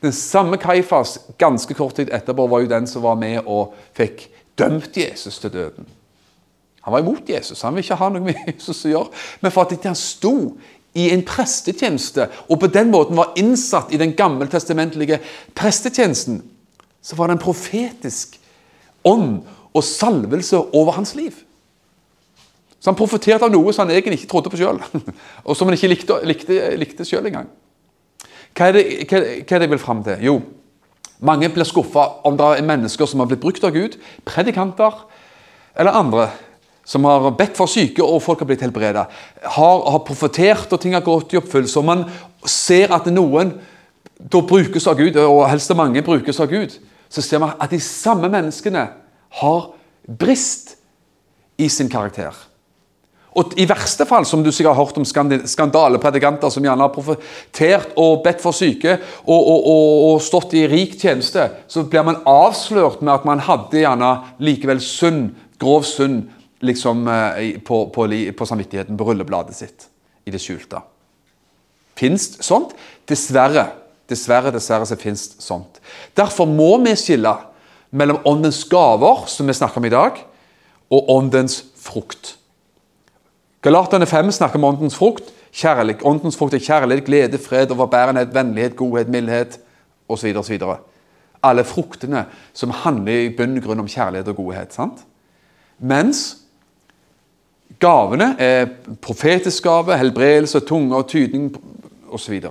Den samme Kaifas ganske kort tid etterpå var jo den som var med og fikk dømt Jesus til døden. Han var imot Jesus, han ville ikke ha noe med Jesus å gjøre. Men for at han sto i en prestetjeneste, og på den måten var innsatt i den gammeltestamentlige prestetjenesten, så var det en profetisk ånd og salvelse over hans liv. Så han profeterte av noe som han egentlig ikke trodde på sjøl, og som han ikke likte, likte, likte sjøl engang. Hva er, det, hva, er det jeg vil fram til? Jo, mange blir skuffa om det er mennesker som har blitt brukt av Gud, predikanter eller andre som har bedt for syke, og folk har blitt helbredet. Har, har profetert, og ting har gått i oppfyllelse. Og man ser at noen da brukes av Gud, og helst mange brukes av Gud, så ser man at de samme menneskene har brist i sin karakter. Og I verste fall, som du sikkert har hørt om skandalepredikanter som gjerne har profetert og bedt for syke og, og, og, og, stått i rik tjeneste, så blir man avslørt med at man hadde gjerne likevel sunn, grov synd liksom, eh, på, på, på, samvittigheten, på rullebladet sitt, i det skjulte. Fins sånt? Dessverre. Dessverre, dessverre så fins sånt. Derfor må vi skille mellom åndens gaver, som vi snakker om i dag, og åndens frukt. Galaterne 5 snakker om åndens frukt. Kjærlighet. Åndens frukt er kjærlighet, glede, fred, overbærenhet, vennlighet, godhet, mildhet osv. osv. Alle fruktene som handler i bunn og grunn om kjærlighet og godhet. sant? Mens Gavene er profetisk gave, helbredelse, tunge og tydning osv. Det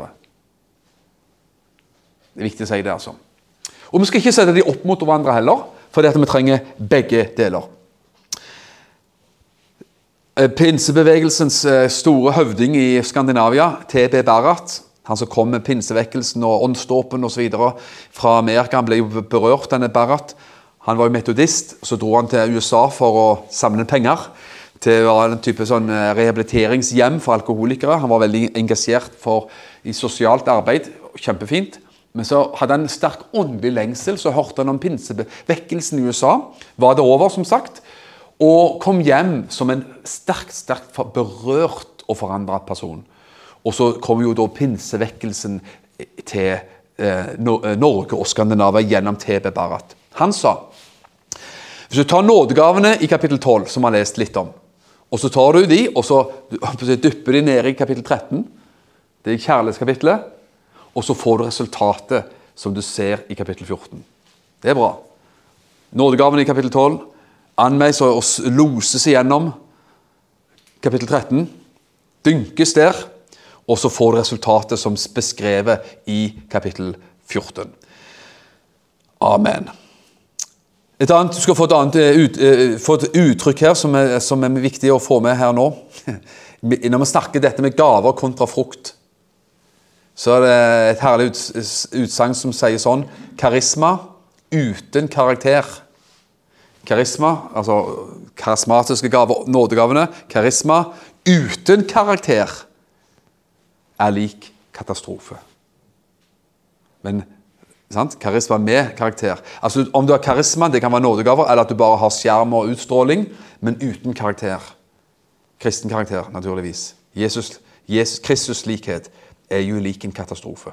er viktig å si det, altså. Og Vi skal ikke sette de opp mot hverandre heller, for vi trenger begge deler. Eh, pinsebevegelsens eh, store høvding i Skandinavia, TB Barrat, han som kom med pinsevekkelsen og åndsdåpen osv. fra Amerika, han ble jo berørt, denne Barrat. Han var jo metodist, så dro han til USA for å samle penger til en type sånn eh, rehabiliteringshjem for alkoholikere. Han var veldig engasjert for, i sosialt arbeid. Kjempefint. Men så hadde han en sterk åndelig lengsel. Så hørte han om pinsevekkelsen i USA. Var det over, som sagt. Og kom hjem som en sterkt, sterkt berørt og forandra person. Og så kom jo da pinsevekkelsen til eh, eh Norge og Skandinavia gjennom TB Barat. Han sa hvis du tar nådegavene i kapittel 12, som vi har lest litt om, og så tar du de, og så dypper de ned i kapittel 13. Det er kjærlighetskapitlet. Og så får du resultatet som du ser i kapittel 14. Det er bra. Nådegavene i kapittel 12 anmeis og loses igjennom kapittel 13. Dynkes der. Og så får du resultatet som beskrevet i kapittel 14. Amen. Et annet, du skal få et, annet, eh, ut, uh, få et uttrykk her som er, som er, viktig å få med her nå. Når vi snakker dette med gaver kontra frukt, så er det et herlig ut, utsagn som sier sånn Karisma uten karakter. Karisma, altså karismatiske gaver, nådegavene. Karisma uten karakter er lik katastrofe. Men Sant? Karisma med karakter. Altså Om du har karisma, det kan være nådegaver, eller at du bare har skjerm og utstråling, men uten karakter. Kristen karakter, naturligvis. Jesus, Jesus Kristus' likhet er jo lik en katastrofe.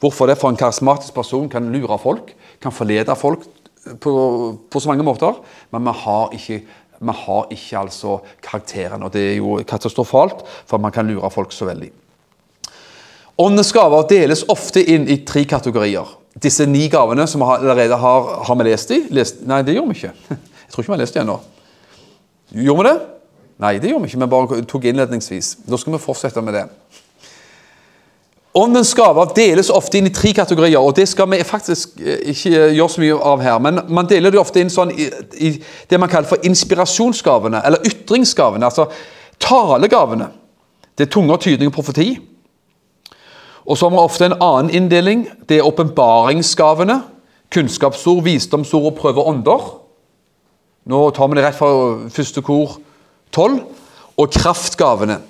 Hvorfor det? For en karismatisk person kan lure folk, kan forlede folk på, på så mange måter, men vi har ikke vi har ikke altså karakteren, og det er jo katastrofalt, for man kan lure folk så veldig. Åndens gaver deles ofte inn i tre kategorier disse ni gavene som vi allerede har, har vi lest i? Lest, nei, det gjorde vi ikke. Jeg tror ikke vi har lest det ennå. Gjorde vi det? Nei, det gjorde vi ikke. Vi bare tok innledningsvis. Nå skal vi fortsette med det. Åndens gaver deles ofte inn i tre kategorier, og det skal vi faktisk eh, ikke gjøre så mye av her. Men man deler det ofte inn sånn i, i det man kaller for inspirasjonsgavene, eller ytringsgavene. Altså talegavene. Det er tunge og tydning og profeti. Og så har vi ofte en annen inndeling. Det er åpenbaringsgavene. Kunnskapsord, visdomsord og prøve ånder. Nå tar vi det rett fra første kor 12. Og kraftgavene.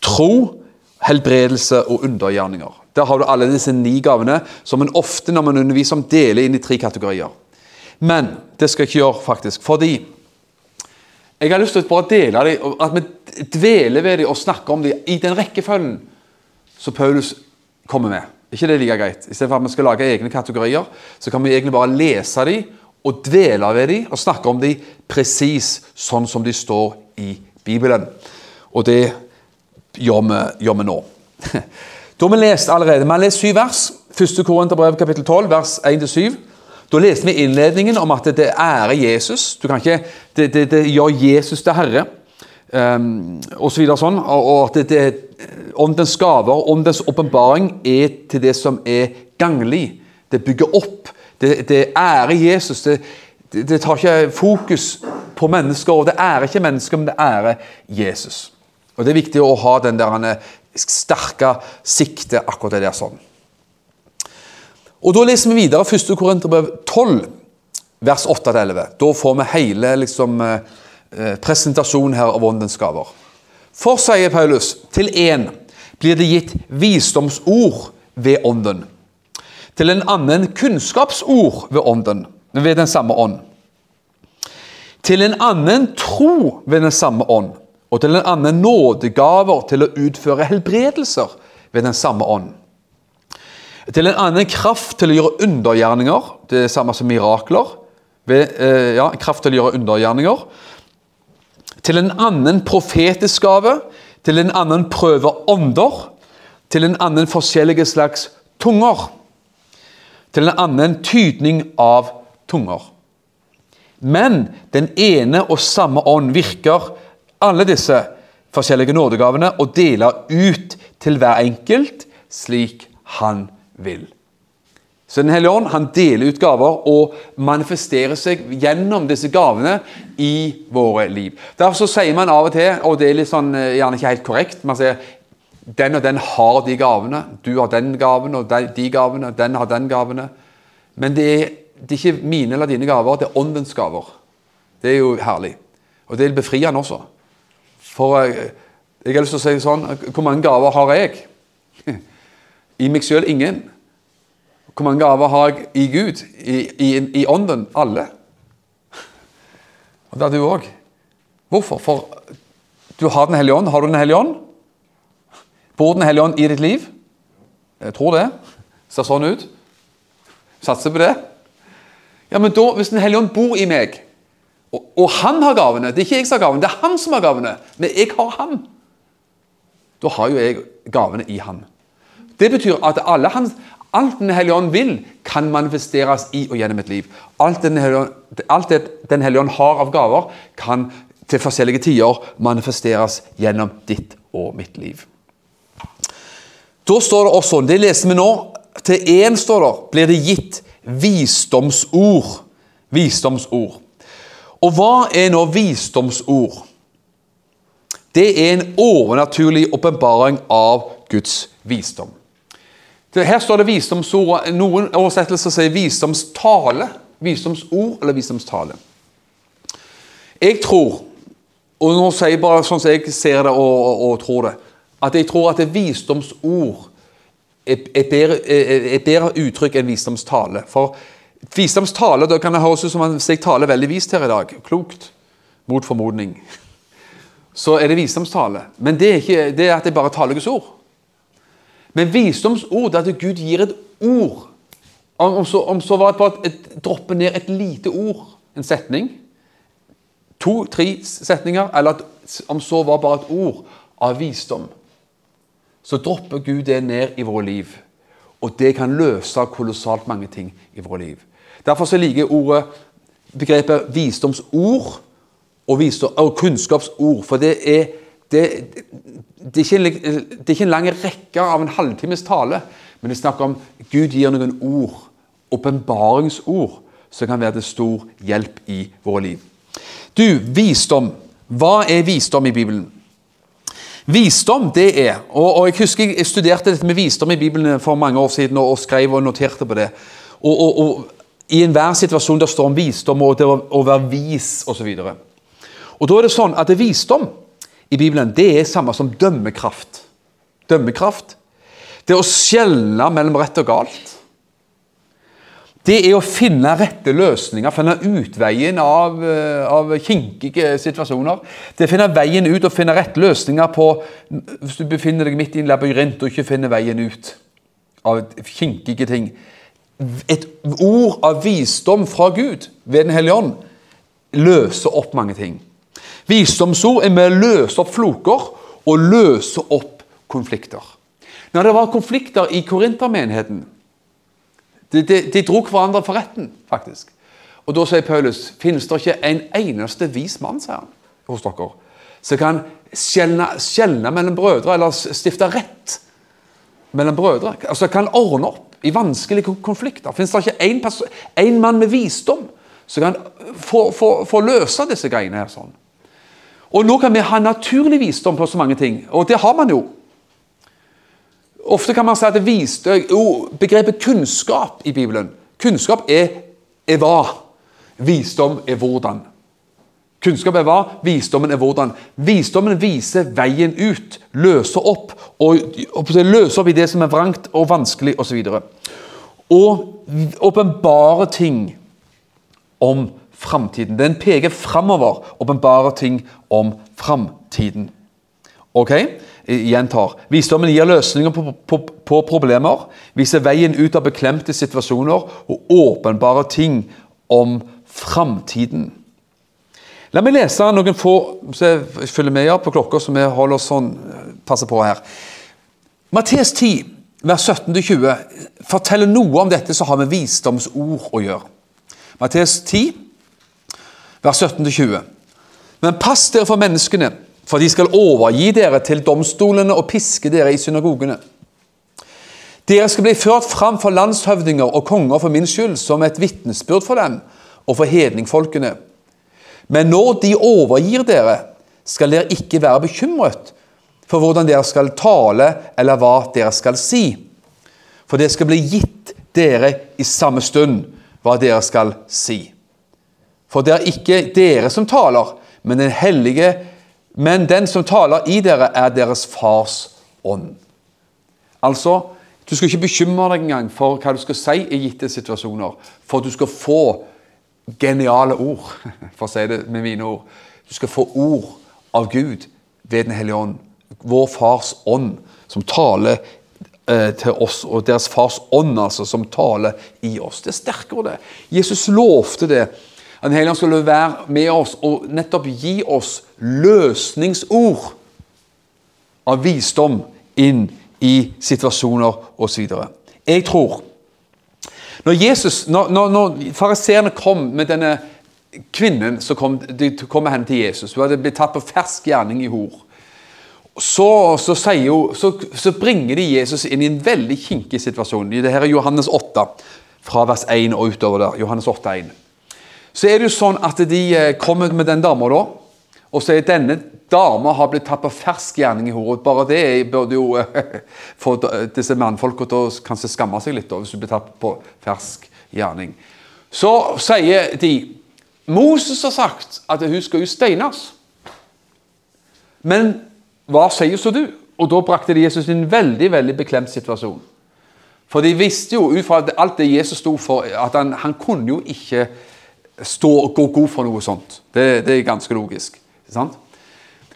Tro, helbredelse og undergjerninger. Der har du alle disse ni gavene, som en ofte når man underviser om, deler inn i tre kategorier. Men det skal jeg ikke gjøre, faktisk. Fordi jeg har lyst til å bare dele dem, at vi dveler ved dem og snakker om dem i den rekkefølgen som Paulus kommer med. ikke det like greit? Istedenfor at vi skal lage egne kategorier, så kan vi egentlig bare lese dem og dvele ved dem og snakke om dem presis sånn som de står i Bibelen. Og det gjør vi, gjør vi nå. Da har vi lest allerede, Vi har lest syv vers. Første Korinterbrev kapittel 12, vers 1-7. Da leste vi innledningen om at det ærer Jesus. Du kan ikke, det, det, det gjør Jesus til Herre. Um, og så videre sånn, og, og at det, det, Åndens gaver, åndens åpenbaring, er til det som er ganglig. Det bygger opp. Det, det ærer Jesus. Det, det, tar ikke fokus på mennesker, og det ærer ikke mennesker, men det ærer Jesus. Og Det er viktig å ha den der sterke siktet akkurat det der sånn. Og Da leser vi videre 1. Korinterbrev 12, vers 8-11. Da får vi hele liksom, eh, presentasjonen her av åndens gaver. For, sier Paulus, til én blir det gitt visdomsord ved ånden. Til en annen kunnskapsord ved ånden, ved den samme ånd. Til en annen tro ved den samme ånd og til en annen nådegaver til å utføre helbredelser ved den samme ånd. Til en annen kraft til å gjøre undergjerninger, det er samme som mirakler. Ved, eh, ja, kraft til å gjøre undergjerninger. Til en annen profetisk gave, til en annen prøve ånder, til en annen forskjellige slags tunger. Til en annen tydning av tunger. Men den ene og samme ånd virker alle disse forskjellige nådegavene og dele ut til hver enkelt slik han vil. Så Den hellige ånd han deler ut gaver og manifesterer seg gjennom disse gavene i våre liv. Derfor så sier man av og til, og det er litt sånn, eh, gjerne ikke helt korrekt Man sier den og den har de gavene. Du har den gaven og de gavene. Den har den gavene. Men det er, det er ikke mine eller dine gaver, det er åndens gaver. Det er jo herlig. Og det er befriende også. For jeg, jeg har lyst til å si sånn Hvor mange gaver har jeg? I meg sjøl ingen. Hvor mange gaver har jeg i Gud? I, i, i ånden? Alle. Og det har du òg. Hvorfor? For du har Den hellige ånd. Har du Den hellige ånd? Bor Den hellige ånd i ditt liv? Jeg tror det. Ser sånn ut. Satser på det. Ja, men da, Hvis Den hellige ånd bor i meg, og, og, han har gavene. Det er ikke jeg som har gavene, det er han som har gavene. Men jeg har han. Da har jo jeg gavene i han. Det betyr at alle hans, alt Den hellige ånd vil, kan manifesteres i og gjennom et liv. Alt Den hellige, alt det Den hellige ånd har av gaver, kan til forskjellige tider manifesteres gjennom ditt og mitt liv. Da står det også, det leser vi nå, til én står det, blir det gitt visdomsord. Visdomsord. Og hva er nå visdomsord? Det er en overnaturlig åpenbaring av Guds visdom. Her står det visdomsord. Noen oversettelser sier visdomstale. Visdomsord eller visdomstale. Jeg tror, og nå sier jeg bare sånn som jeg ser det og, og, og tror det, at jeg tror at visdomsord er, et bedre, bedre uttrykk enn visdomstale. For Visdomstale da kan det høres ut som om jeg taler veldig vist her i dag. Klokt. Mot formodning. Så er det visdomstale. Men det er, ikke, det er at jeg bare taler Guds ord. Men visdomsord er at Gud gir et ord. Om så, om så var det bare et, droppe ned et lite ord, en setning, to-tre setninger, eller at, om så var bare et ord av visdom, så dropper Gud det ned i våre liv. Og det kan løse kolossalt mange ting i våre liv. Derfor så liker ordet begrepet visdomsord og, visdom, og kunnskapsord. For det er, det, det, er en, det er, ikke en, lang rekke av en halvtimes tale, men det er snakk om Gud gir noen ord, åpenbaringsord, som kan være til stor hjelp i våre liv. Du, visdom. Hva er visdom i Bibelen? Visdom, det er og, og Jeg husker jeg studerte dette med visdom i Bibelen for mange år siden og, og skrev og noterte på det. Og, og i enhver situasjon der står om visdom og det å være vis osv. Og, og da er det sånn at det visdom i Bibelen det er samme som dømmekraft. Dømmekraft. Det å skjelne mellom rett og galt. Det er å finne rette løsninger, finne utveien av, eh, av kinkige situasjoner. Det er å finne veien ut og finne rette løsninger på Hvis du befinner deg midt i en labyrint og ikke finner veien ut av kinkige ting et ord av visdom fra Gud ved Den hellige ånd løser opp mange ting. Visdomsord er med å løse opp floker og løse opp konflikter. Når det var konflikter i korintermenigheten de, de, de dro hverandre for retten, faktisk. Og Da sier Paulus finnes det ikke en eneste vis mann sier han, hos dere, som kan skjelne mellom brødre, eller stifte rett mellom brødre. Altså kan ordne opp i vanskelige konflikter. Fins det ikke én mann med visdom som kan få, få, få, løse disse greiene her sånn? Og Nå kan vi ha naturlig visdom på så mange ting, og det har man jo. Ofte kan man si at viste, oh, begrepet kunnskap i Bibelen Kunnskap er, er hva. Visdom er hvordan. Kunnskap er hva, visdommen er hvordan. Visdommen viser veien ut, løser opp, og, og løser opp i det som er vrangt og vanskelig osv. Og, åpenbare ting om framtiden. Den peker framover, åpenbare ting om framtiden. Ok? Gjentar. Visdommen gir løsninger på, på, på, problemer, viser veien ut av beklemte situasjoner og åpenbare ting om framtiden. La meg lese noen få så jeg følger med på klokka, så vi holder oss sånn, passer på her. Matteus 10, vers 17-20, forteller noe om dette som har med visdomsord å gjøre. Matteus 10, vers 17-20. Men pass dere for menneskene for de skal overgi dere til domstolene og piske dere i synagogene. Dere skal bli ført fram for landshøvdinger og konger for min skyld, som et vitnesbyrd for dem og for hedningfolkene. Men når de overgir dere, skal dere ikke være bekymret for hvordan dere skal tale eller hva dere skal si. For det skal bli gitt dere i samme stund hva dere skal si. For det er ikke dere som taler, men Den hellige men den som taler i dere, er deres fars ånd. Altså, du skal ikke bekymre deg engang for hva du skal si i gitte situasjoner, for du skal få geniale ord, for å si det med mine ord. Du skal få ord av Gud ved Den hellige ånd. Vår fars ånd, som taler eh, til oss, og deres fars ånd, altså, som taler i oss. Det er sterkere, det. Jesus lovte det den hellige ånd skulle være med oss og nettopp gi oss løsningsord av visdom inn i situasjoner osv. Jeg tror Når Jesus, når, når, fariseerne kom med denne kvinnen som kom, de kom med henne til Jesus Hun hadde blitt tatt på fersk gjerning i hor. Så, så, hun, så, så, bringer de Jesus inn i en veldig kinkig situasjon. Dette er Johannes 8, fra vers 1 og utover der. Johannes 8, 1. Så er det jo sånn at de eh, kommer med den dama, da. Og så er denne dama har blitt tatt på fersk gjerning i hodet. Bare det burde jo få disse mannfolka til å kanskje skamme seg litt, hvis du blir tatt på fersk gjerning. Så sier de Moses har sagt at hun skal jo steines. Men hva sier så du? Og da brakte de Jesus i en veldig veldig beklemt situasjon. For de visste jo ut fra alt det Jesus sto for, at han, han kunne jo ikke stå og gå god for noe sånt. Det, det er ganske logisk.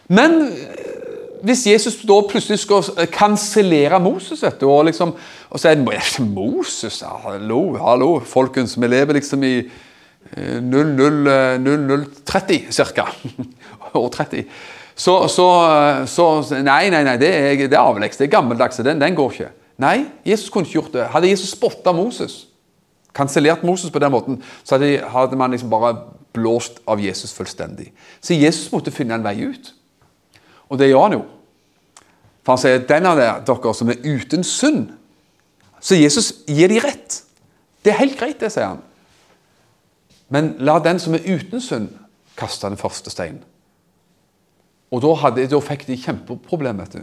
Men eh, hvis Jesus da plutselig skal kansellere Moses vet du, og liksom og si Moses, hallo, hallo, folkens, vi lever liksom i 0030 ca. År 30. Så, så, så, Nei, nei, nei, det er, er avleggs. Det er gammeldags. Den, den går ikke. Nei, Jesus kunne ikke gjort det. Hadde Jesus spotta Moses kansellert Moses på den måten, så hadde, hadde man liksom bare blåst av Jesus fullstendig. Så Jesus måtte finne en vei ut. Og det gjør han jo. For han sier den av dere som er uten synd. Så Jesus gir de rett. Det er helt greit, det, sier han. Men la den som er uten synd, kaste den første steinen. Og da, hadde, da fikk de kjempeproblem, vet du.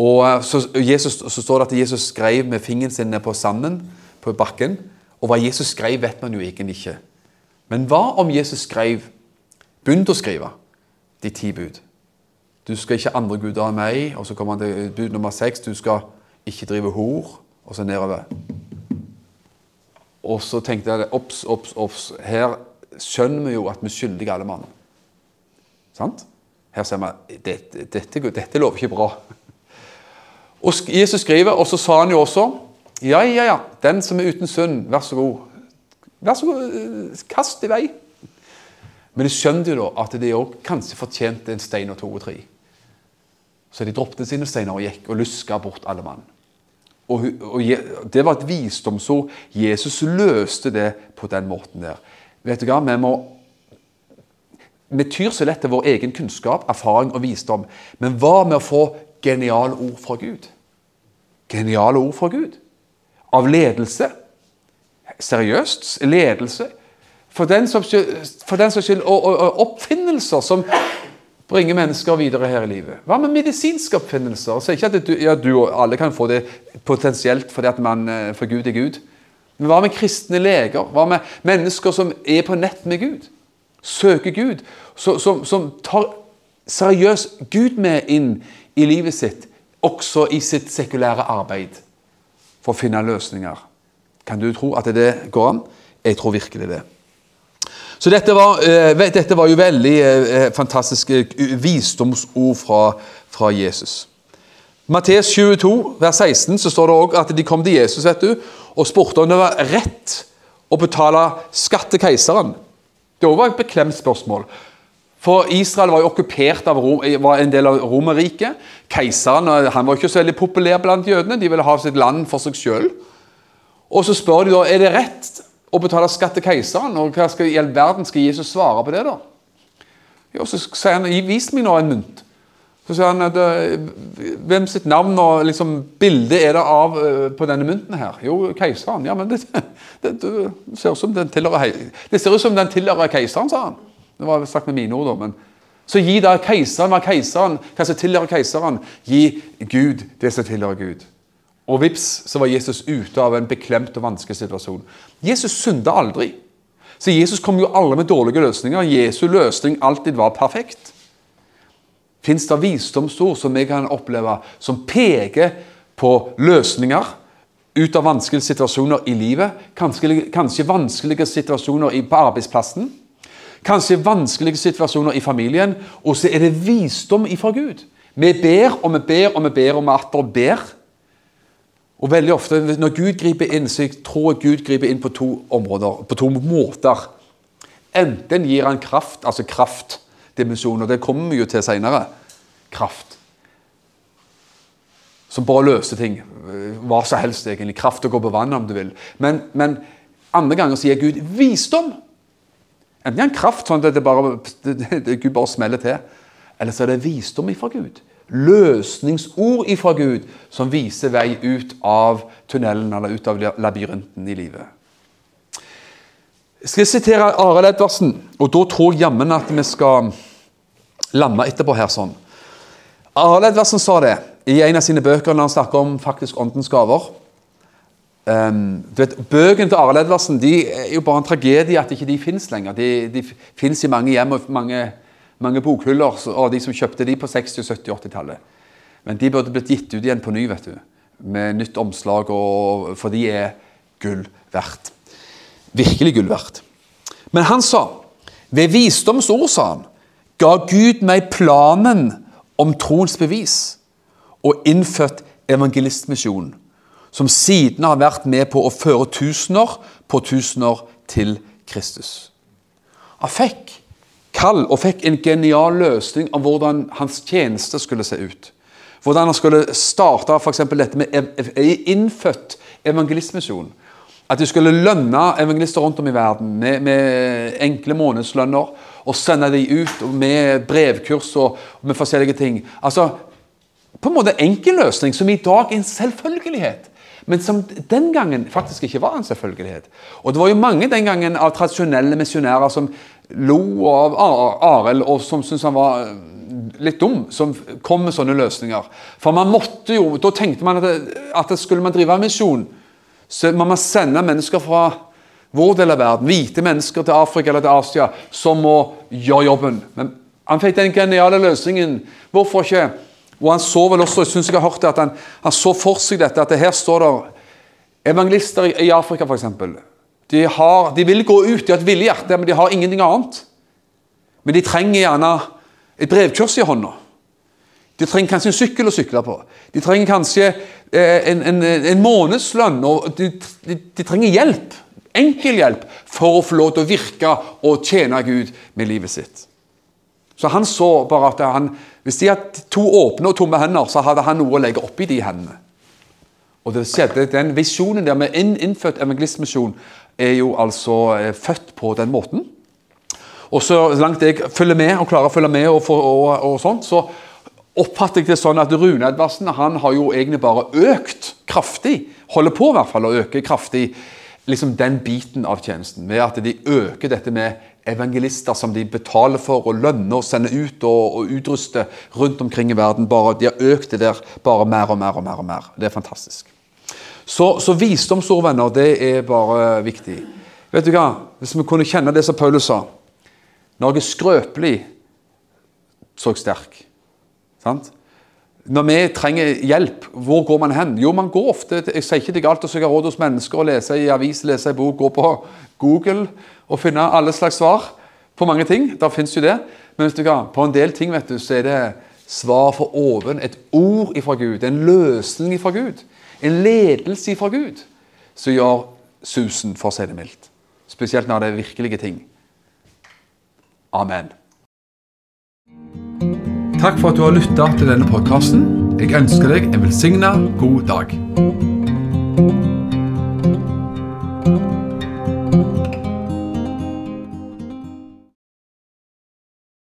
Og eh, så, Jesus, så står det at Jesus skrev med fingeren sin på sanden på bakken. Og hva Jesus skrev, vet man jo egentlig ikke. Men hva om Jesus skrev Begynte å skrive de ti bud. Du skal ikke andre guder enn meg. Og så kommer han til bud nummer seks. Du skal ikke drive hor. Og så nedover. Og så tenkte jeg obs, obs, obs. Her skjønner vi jo at vi er skyldige alle mann. Sant? Her ser vi dette, dette, dette lover ikke bra. Og Jesus skriver, og så sa han jo også ja, ja, ja. Den som er uten synd, vær så god. Vær så god, eh, kast i vei. Men de skjønte jo da at de òg kanskje fortjente en stein og to og tre. Så de droppet sine steiner og gikk og luska bort alle mann. Og, og Det var et visdomsord. Jesus løste det på den måten der. Vet du hva, vi må vi tyr så lett til vår egen kunnskap, erfaring og visdom. Men hva med å få geniale ord fra Gud? Geniale ord fra Gud. Av ledelse. Seriøst. Ledelse. For den som skyld, og, og, og oppfinnelser som bringer mennesker videre her i livet. Hva med medisinske oppfinnelser? Så ikke at du, ja, du og alle kan få det potensielt fordi at man eh, for Gud er Gud. Men hva med kristne leger? Hva med mennesker som er på nett med Gud? Søker Gud? så- Som, som tar seriøst Gud med inn i livet sitt, også i sitt sekulære arbeid, for å finne løsninger. Kan du tro at det går an? Jeg tror virkelig det. Så dette var, eh, dette var jo veldig eh, fantastiske eh, visdomsord fra, fra Jesus. Mattes 22, vers 16, så står det også at de kom til Jesus vet du, og spurte om det var rett å betale skatt til keiseren. Det var et beklemt spørsmål. For Israel var jo okkupert av Rom, var en del av Romerriket. Keiseren han var ikke så veldig populær blant jødene. De ville ha sitt land for seg sjøl. Og så spør de da er det rett å betale skatt til keiseren. Og hva skal, i all verden skal Jesus svare på det, da? Jo, så sier han vis meg nå en mynt. Så sier han at hvem sitt navn og liksom, bilde er det av eh, på denne mynten her? Jo, keiseren. Ja, men det, det, Det ser ut som den tilhører keiseren, sa han. Det var sagt med mine ord, da. men Så gi da keiseren hva keiseren, hva som tilhører keiseren. Gi Gud det som tilhører Gud. Og vips, så var Jesus ute av en beklemt og vanskelig situasjon. Jesus synda aldri. Så Jesus kom jo alle med dårlige løsninger. Jesu løsning alltid var perfekt. Fins det visdomsord som vi kan oppleve, som peker på løsninger ut av vanskelige situasjoner i livet? Kanskje, kanskje vanskelige situasjoner på arbeidsplassen? Kanskje vanskelige situasjoner i familien? Og så er det visdom ifra Gud. Vi ber og vi ber og vi ber og vi atter ber. Og veldig ofte når Gud griper inn, så jeg tror jeg Gud griper inn på to områder, på to måter. Enten gir han kraft, altså kraftdimensjoner, det kommer vi jo til senere. Kraft. Som bare løser ting. Hva som helst, egentlig. Kraft å gå på vannet, om du vil. Men, men andre ganger sier Gud visdom. Enten gir han kraft, sånn at det bare, Gud bare smeller til. Eller så er det visdom ifra Gud. Løsningsord ifra Gud som viser vei ut av tunnelen eller ut av labyrinten i livet. Jeg skal sitere Arild Edvardsen, og da tror jeg jammen at vi skal lande etterpå her sånn. Arild Edvardsen sa det i en av sine bøker når han snakker om faktisk åndens gaver. Um, du vet, Bøkene til Arild Edvardsen de er jo bare en tragedie at ikke de fins lenger. De, de fins i mange hjem og mange, mange bokhyller, av de som kjøpte de på 60-, 70-, 80-tallet. Men de burde blitt gitt ut igjen på ny, vet du. Med nytt omslag, og, for de er gull verdt. Virkelig gull verdt. Men han sa ved visdoms ord, sa han, ga Gud meg planen om troens bevis og innfødt evangelistmisjon, som siden har vært med på å føre tusener på tusener til Kristus. Han fikk kall og fikk en genial løsning om hvordan hans tjeneste skulle se ut. Hvordan han skulle starte f.eks. dette med innfødt evangelistmisjon. At de skulle lønne evangelister rundt om i verden med, med enkle månedslønner. Og sende dem ut med brevkurs og med forskjellige ting. Altså, På en måte enkel løsning som i dag er en selvfølgelighet. Men som den gangen faktisk ikke var en selvfølgelighet. Og det var jo mange den gangen av tradisjonelle misjonærer som lo av Ar- Arild, og som syntes han var eh, litt dum, som kom med sånne løsninger. For man måtte jo, Da tenkte man at, det, at skulle man drive misjon, så må man sende mennesker fra vår del av verden, hvite mennesker til Afrika eller til Asia, som må gjøre jobben. Men han fikk den geniale løsningen. Hvorfor ikke? Og han så vel også, jeg synes jeg har hørt det, at han, han så for seg dette, at det her står der evangelister i Afrika f.eks. De, har, de vil gå ut, de har et villig hjerte, men de har ingenting annet. Men de trenger gjerne et brevkurs i hånda. De trenger kanskje en sykkel å sykle på. De trenger kanskje eh, en, en, en månedslønn. og de, de, de trenger hjelp, enkel hjelp, for å få lov til å virke og tjene Gud med livet sitt. Så han så bare at han, hvis de hadde to åpne og tomme hender, så hadde han noe å legge oppi de hendene. Og det skjedde, Den visjonen der med en innfødt evangelistmisjon er jo altså eh, født på den måten. Og så langt jeg følger med og klarer å følge med, og, for, og, og sånt, så oppfatter jeg det sånn at Rune Edvardsen han har jo egentlig bare økt kraftig. Holder på i hvert fall å øke kraftig liksom den biten av tjenesten. Ved at de øker dette med evangelister som de betaler for og lønner og sender ut og, og utruster rundt omkring i verden. Bare, de har økt det der bare mer og mer og mer. og mer. Det er fantastisk. Så, så visdomsord, venner, det er bare viktig. Vet du hva? Hvis vi kunne kjenne det som Paulus sa Når jeg er skrøpelig, så er jeg sterk. Sant? Når vi trenger hjelp, hvor går man hen? Jo, man går ofte Jeg sier ikke det er galt å søke råd hos mennesker, og lese i avis, lese i bok, gå på Google og finne alle slags svar på mange ting. Der fins jo det. Men vet du hva? på en del ting vet du, så er det svar for oven. Et ord ifra Gud. En løsning ifra Gud. En ledelse fra Gud som gjør susen, for å si det mildt. Spesielt når det er virkelige ting. Amen. Takk for at du har lytta til denne podkasten. Jeg ønsker deg en velsigna god dag.